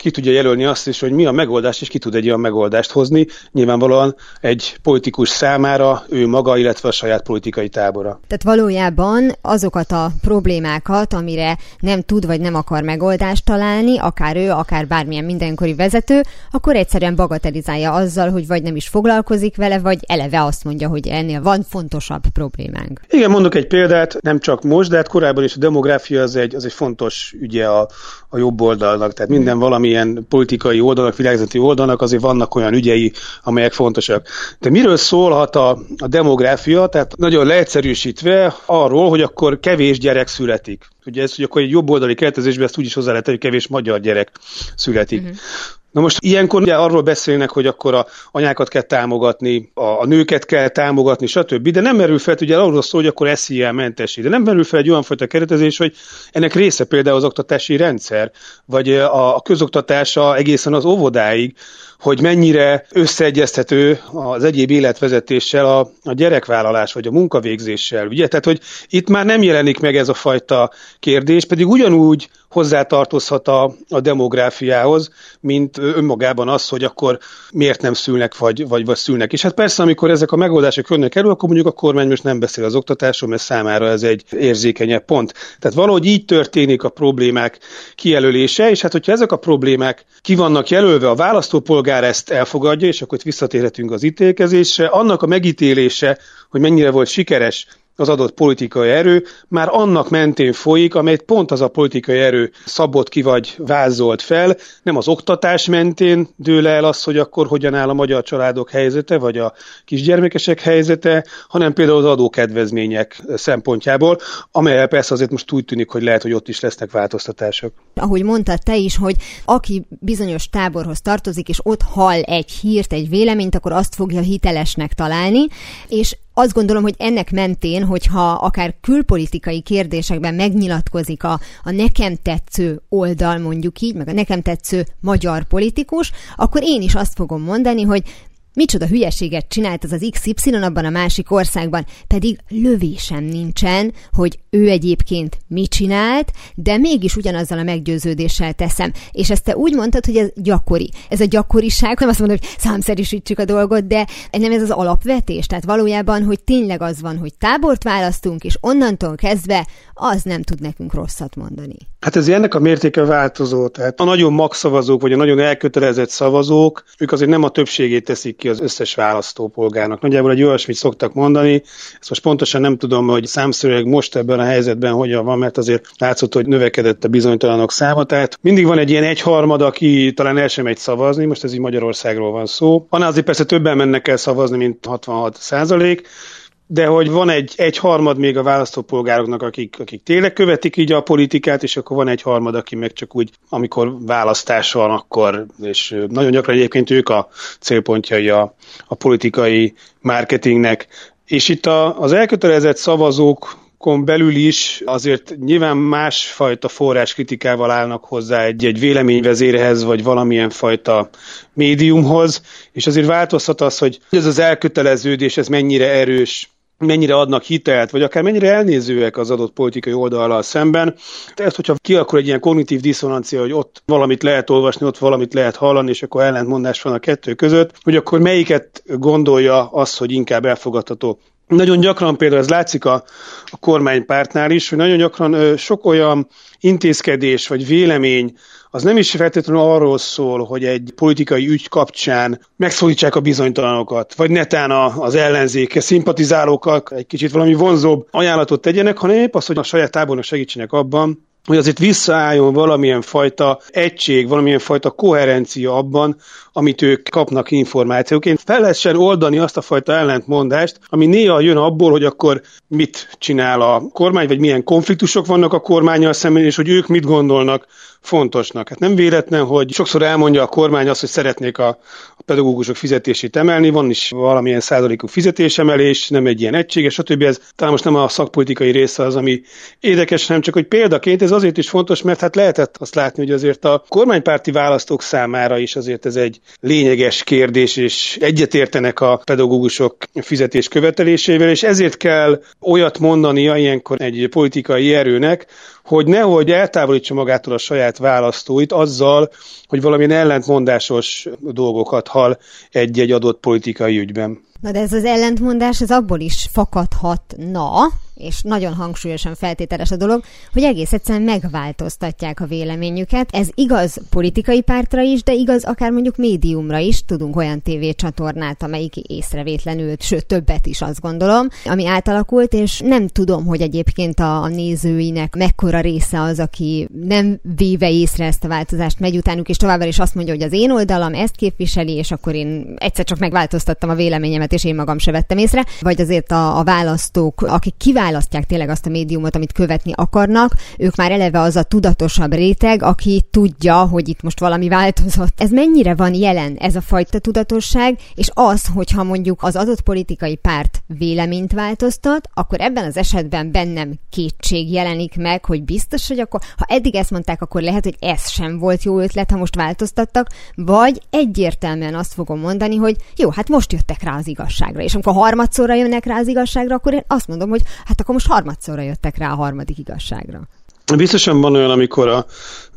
ki tudja jelölni azt is, hogy mi a megoldás, és ki tud egy olyan megoldást hozni, nyilvánvalóan egy politikus számára, ő maga, illetve a saját politikai tábora. Tehát valójában azokat a problémákat, amire nem tud vagy nem akar megoldást találni, akár ő, akár bármilyen mindenkori vezető, akkor egyszerűen bagatelizálja azzal, hogy vagy nem is foglalkozik vele, vagy eleve azt mondja, hogy ennél van fontosabb problémánk. Igen, mondok egy példát, nem csak most, de hát korábban is a demográfia az egy, az egy fontos ügye a, a jobb oldalnak, tehát minden valami bármilyen politikai oldalnak, világzati oldalnak azért vannak olyan ügyei, amelyek fontosak. De miről szólhat a, a demográfia? Tehát nagyon leegyszerűsítve arról, hogy akkor kevés gyerek születik. Ugye ez, hogy akkor egy jobboldali keltezésben ezt úgy is hozzá lehet, hogy kevés magyar gyerek születik. Uh-huh. Na most ilyenkor ugye arról beszélnek, hogy akkor a anyákat kell támogatni, a, a nőket kell támogatni, stb. De nem merül fel, ugye arról szól, hogy akkor SZIA mentesség. De nem merül fel egy olyan fajta keretezés, hogy ennek része például az oktatási rendszer, vagy a, a közoktatása egészen az óvodáig, hogy mennyire összeegyeztető az egyéb életvezetéssel a, a gyerekvállalás vagy a munkavégzéssel. Ugye? Tehát, hogy itt már nem jelenik meg ez a fajta kérdés, pedig ugyanúgy hozzátartozhat a, a demográfiához, mint önmagában az, hogy akkor miért nem szülnek, vagy, vagy, vagy szülnek. És hát persze, amikor ezek a megoldások jönnek elő, akkor mondjuk a kormány most nem beszél az oktatásról, mert számára ez egy érzékenyebb pont. Tehát valahogy így történik a problémák kijelölése, és hát hogyha ezek a problémák ki vannak jelölve, a választópolgár ezt elfogadja, és akkor itt visszatérhetünk az ítélkezésre, annak a megítélése, hogy mennyire volt sikeres az adott politikai erő, már annak mentén folyik, amelyet pont az a politikai erő szabott ki vagy vázolt fel, nem az oktatás mentén dől el az, hogy akkor hogyan áll a magyar családok helyzete, vagy a kisgyermekesek helyzete, hanem például az adókedvezmények szempontjából, amelyel persze azért most úgy tűnik, hogy lehet, hogy ott is lesznek változtatások. Ahogy mondtad te is, hogy aki bizonyos táborhoz tartozik, és ott hall egy hírt, egy véleményt, akkor azt fogja hitelesnek találni, és azt gondolom, hogy ennek mentén, hogyha akár külpolitikai kérdésekben megnyilatkozik a, a nekem tetsző oldal, mondjuk így, meg a nekem tetsző magyar politikus, akkor én is azt fogom mondani, hogy Micsoda hülyeséget csinált az az XY abban a másik országban, pedig lövésem nincsen, hogy ő egyébként mit csinált, de mégis ugyanazzal a meggyőződéssel teszem. És ezt te úgy mondtad, hogy ez gyakori. Ez a gyakoriság, nem azt mondom, hogy számszerűsítsük a dolgot, de nem ez az alapvetés. Tehát valójában, hogy tényleg az van, hogy tábort választunk, és onnantól kezdve az nem tud nekünk rosszat mondani. Hát ez ennek a mértéke változó. Tehát a nagyon magszavazók, vagy a nagyon elkötelezett szavazók, ők azért nem a többségét teszik ki az összes választópolgárnak. Nagyjából egy olyasmit szoktak mondani, ezt most pontosan nem tudom, hogy számszerűleg most ebben a helyzetben hogyan van, mert azért látszott, hogy növekedett a bizonytalanok száma. Tehát mindig van egy ilyen egyharmad, aki talán el sem megy szavazni, most ez így Magyarországról van szó. Van azért persze többen mennek el szavazni, mint 66 százalék, de hogy van egy, egy harmad még a választópolgároknak, akik, akik tényleg követik így a politikát, és akkor van egy harmad, aki meg csak úgy, amikor választás van, akkor, és nagyon gyakran egyébként ők a célpontjai a, a politikai marketingnek. És itt a, az elkötelezett szavazók belül is azért nyilván másfajta forráskritikával állnak hozzá egy, egy véleményvezérehez, vagy valamilyen fajta médiumhoz, és azért változhat az, hogy ez az elköteleződés, ez mennyire erős mennyire adnak hitelt, vagy akár mennyire elnézőek az adott politikai oldalal szemben. Tehát, hogyha kialakul egy ilyen kognitív diszonancia, hogy ott valamit lehet olvasni, ott valamit lehet hallani, és akkor ellentmondás van a kettő között, hogy akkor melyiket gondolja az, hogy inkább elfogadható. Nagyon gyakran például ez látszik a, a kormánypártnál is, hogy nagyon gyakran ö, sok olyan intézkedés vagy vélemény, az nem is feltétlenül arról szól, hogy egy politikai ügy kapcsán megszólítsák a bizonytalanokat, vagy netán az ellenzéke, szimpatizálókkal egy kicsit valami vonzóbb ajánlatot tegyenek, hanem épp az, hogy a saját tábornak segítsenek abban, hogy azért visszaálljon valamilyen fajta egység, valamilyen fajta koherencia abban, amit ők kapnak információként. Fel lehessen oldani azt a fajta ellentmondást, ami néha jön abból, hogy akkor mit csinál a kormány, vagy milyen konfliktusok vannak a kormányjal szemben, és hogy ők mit gondolnak fontosnak. Hát nem véletlen, hogy sokszor elmondja a kormány azt, hogy szeretnék a, a pedagógusok fizetését emelni, van is valamilyen százalékú fizetésemelés, nem egy ilyen egységes, stb. Ez talán most nem a szakpolitikai része az, ami érdekes, hanem csak hogy példaként ez azért is fontos, mert hát lehetett azt látni, hogy azért a kormánypárti választók számára is azért ez egy lényeges kérdés, és egyetértenek a pedagógusok fizetés követelésével, és ezért kell olyat mondania ilyenkor egy politikai erőnek, hogy nehogy eltávolítsa magától a saját választóit azzal, hogy valamilyen ellentmondásos dolgokat hal egy-egy adott politikai ügyben. Na de ez az ellentmondás, ez abból is fakadhatna, és nagyon hangsúlyosan feltételes a dolog, hogy egész egyszerűen megváltoztatják a véleményüket. Ez igaz politikai pártra is, de igaz akár mondjuk médiumra is. Tudunk olyan tévécsatornát, amelyik észrevétlenül, sőt többet is azt gondolom, ami átalakult, és nem tudom, hogy egyébként a, a nézőinek mekkora része az, aki nem véve észre ezt a változást megy utánuk, és továbbra is azt mondja, hogy az én oldalam ezt képviseli, és akkor én egyszer csak megváltoztattam a véleményemet, és én magam se vettem észre, vagy azért a, a választók, akik kiválóak választják tényleg azt a médiumot, amit követni akarnak, ők már eleve az a tudatosabb réteg, aki tudja, hogy itt most valami változott. Ez mennyire van jelen, ez a fajta tudatosság, és az, hogyha mondjuk az adott politikai párt véleményt változtat, akkor ebben az esetben bennem kétség jelenik meg, hogy biztos, hogy akkor, ha eddig ezt mondták, akkor lehet, hogy ez sem volt jó ötlet, ha most változtattak, vagy egyértelműen azt fogom mondani, hogy jó, hát most jöttek rá az igazságra, és amikor harmadszorra jönnek rá az igazságra, akkor én azt mondom, hogy hát akkor most harmadszorra jöttek rá a harmadik igazságra. Biztosan van olyan, amikor a,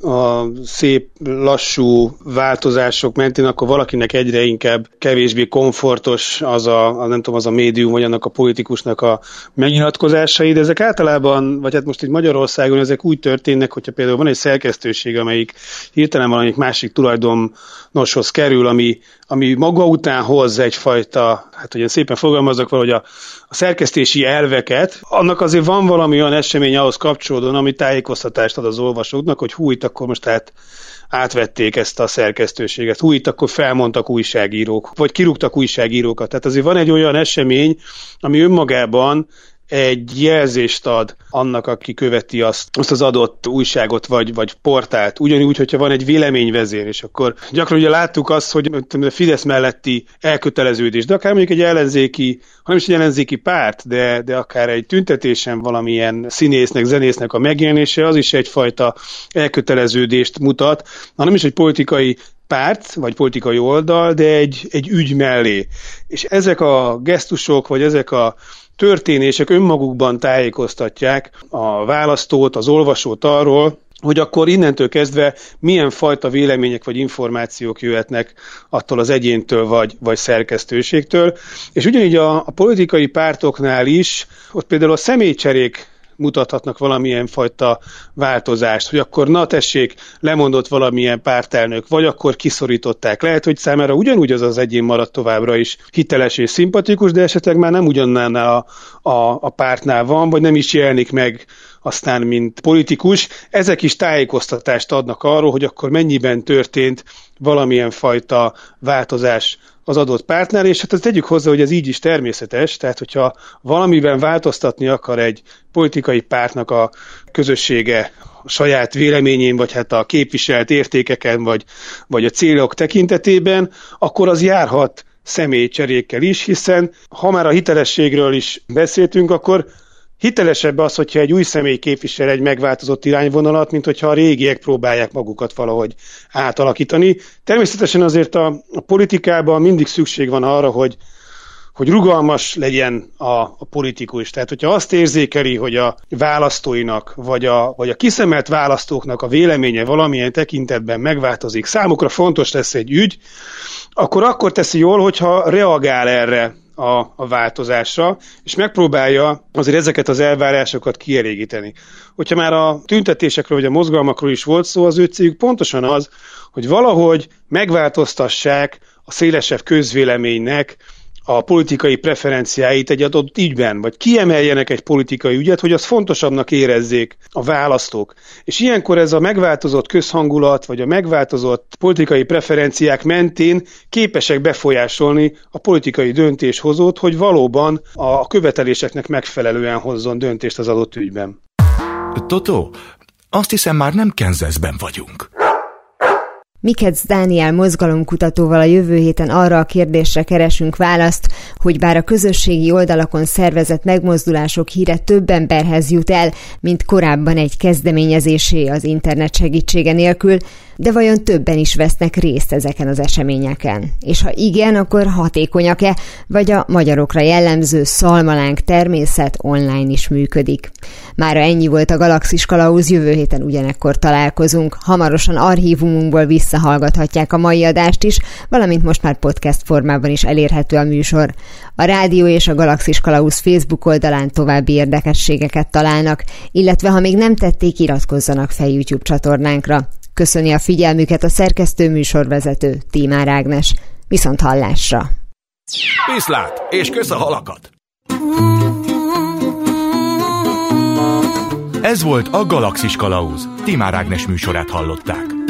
a szép, lassú változások mentén, akkor valakinek egyre inkább kevésbé komfortos az a, a nem tudom, az a médium, vagy annak a politikusnak a megnyilatkozásai, de ezek általában, vagy hát most itt Magyarországon ezek úgy történnek, hogyha például van egy szerkesztőség, amelyik hirtelen valamelyik másik tulajdonoshoz kerül, ami, ami maga után hoz egyfajta, hát ugye szépen fogalmazok valahogy a, a szerkesztési elveket, annak azért van valami olyan esemény ahhoz kapcsolódóan, ami tájékoztatást ad az olvasóknak, hogy hú, itt akkor most hát átvették ezt a szerkesztőséget. Hú, itt akkor felmondtak újságírók, vagy kirúgtak újságírókat. Tehát azért van egy olyan esemény, ami önmagában egy jelzést ad annak, aki követi azt, azt az adott újságot vagy, vagy portált. Ugyanúgy, hogyha van egy véleményvezér, és akkor gyakran ugye láttuk azt, hogy a Fidesz melletti elköteleződés, de akár mondjuk egy ellenzéki, hanem is egy ellenzéki párt, de, de akár egy tüntetésen valamilyen színésznek, zenésznek a megjelenése, az is egyfajta elköteleződést mutat, hanem is egy politikai párt, vagy politikai oldal, de egy, egy ügy mellé. És ezek a gesztusok, vagy ezek a történések önmagukban tájékoztatják a választót, az olvasót arról, hogy akkor innentől kezdve milyen fajta vélemények vagy információk jöhetnek attól az egyéntől vagy, vagy szerkesztőségtől. És ugyanígy a, a politikai pártoknál is, ott például a személycserék mutathatnak valamilyen fajta változást, hogy akkor na tessék, lemondott valamilyen pártelnök, vagy akkor kiszorították. Lehet, hogy számára ugyanúgy az az egyén maradt továbbra is hiteles és szimpatikus, de esetleg már nem ugyannál a, a, a pártnál van, vagy nem is jelenik meg aztán, mint politikus. Ezek is tájékoztatást adnak arról, hogy akkor mennyiben történt valamilyen fajta változás az adott pártnál, és hát ezt tegyük hozzá, hogy ez így is természetes, tehát hogyha valamiben változtatni akar egy politikai pártnak a közössége a saját véleményén, vagy hát a képviselt értékeken, vagy, vagy a célok tekintetében, akkor az járhat személycserékkel is, hiszen ha már a hitelességről is beszéltünk, akkor hitelesebb az, hogyha egy új személy képvisel egy megváltozott irányvonalat, mint hogyha a régiek próbálják magukat valahogy átalakítani. Természetesen azért a, a politikában mindig szükség van arra, hogy hogy rugalmas legyen a, a politikus. Tehát, hogyha azt érzékeli, hogy a választóinak, vagy a, vagy a kiszemelt választóknak a véleménye valamilyen tekintetben megváltozik, számukra fontos lesz egy ügy, akkor akkor teszi jól, hogyha reagál erre a, a változásra, és megpróbálja azért ezeket az elvárásokat kielégíteni. Hogyha már a tüntetésekről vagy a mozgalmakról is volt szó, az ő cégük pontosan az, hogy valahogy megváltoztassák a szélesebb közvéleménynek a politikai preferenciáit egy adott ügyben, vagy kiemeljenek egy politikai ügyet, hogy az fontosabbnak érezzék a választók. És ilyenkor ez a megváltozott közhangulat, vagy a megváltozott politikai preferenciák mentén képesek befolyásolni a politikai döntéshozót, hogy valóban a követeléseknek megfelelően hozzon döntést az adott ügyben. Toto, azt hiszem már nem Kenzeszben vagyunk. Mikec Dániel mozgalomkutatóval a jövő héten arra a kérdésre keresünk választ, hogy bár a közösségi oldalakon szervezett megmozdulások híre több emberhez jut el, mint korábban egy kezdeményezésé az internet segítsége nélkül, de vajon többen is vesznek részt ezeken az eseményeken? És ha igen, akkor hatékonyak-e, vagy a magyarokra jellemző szalmalánk természet online is működik? Mára ennyi volt a Galaxis Kalauz, jövő héten ugyanekkor találkozunk. Hamarosan archívumunkból visszahallgathatják a mai adást is, valamint most már podcast formában is elérhető a műsor. A rádió és a Galaxis Kalauz Facebook oldalán további érdekességeket találnak, illetve ha még nem tették, iratkozzanak fel YouTube csatornánkra. Köszöni a figyelmüket a szerkesztő műsorvezető Tímár Ágnes. Viszont hallásra! Viszlát, és kösz a halakat! Ez volt a Galaxis Kalauz. Timár Ágnes műsorát hallották.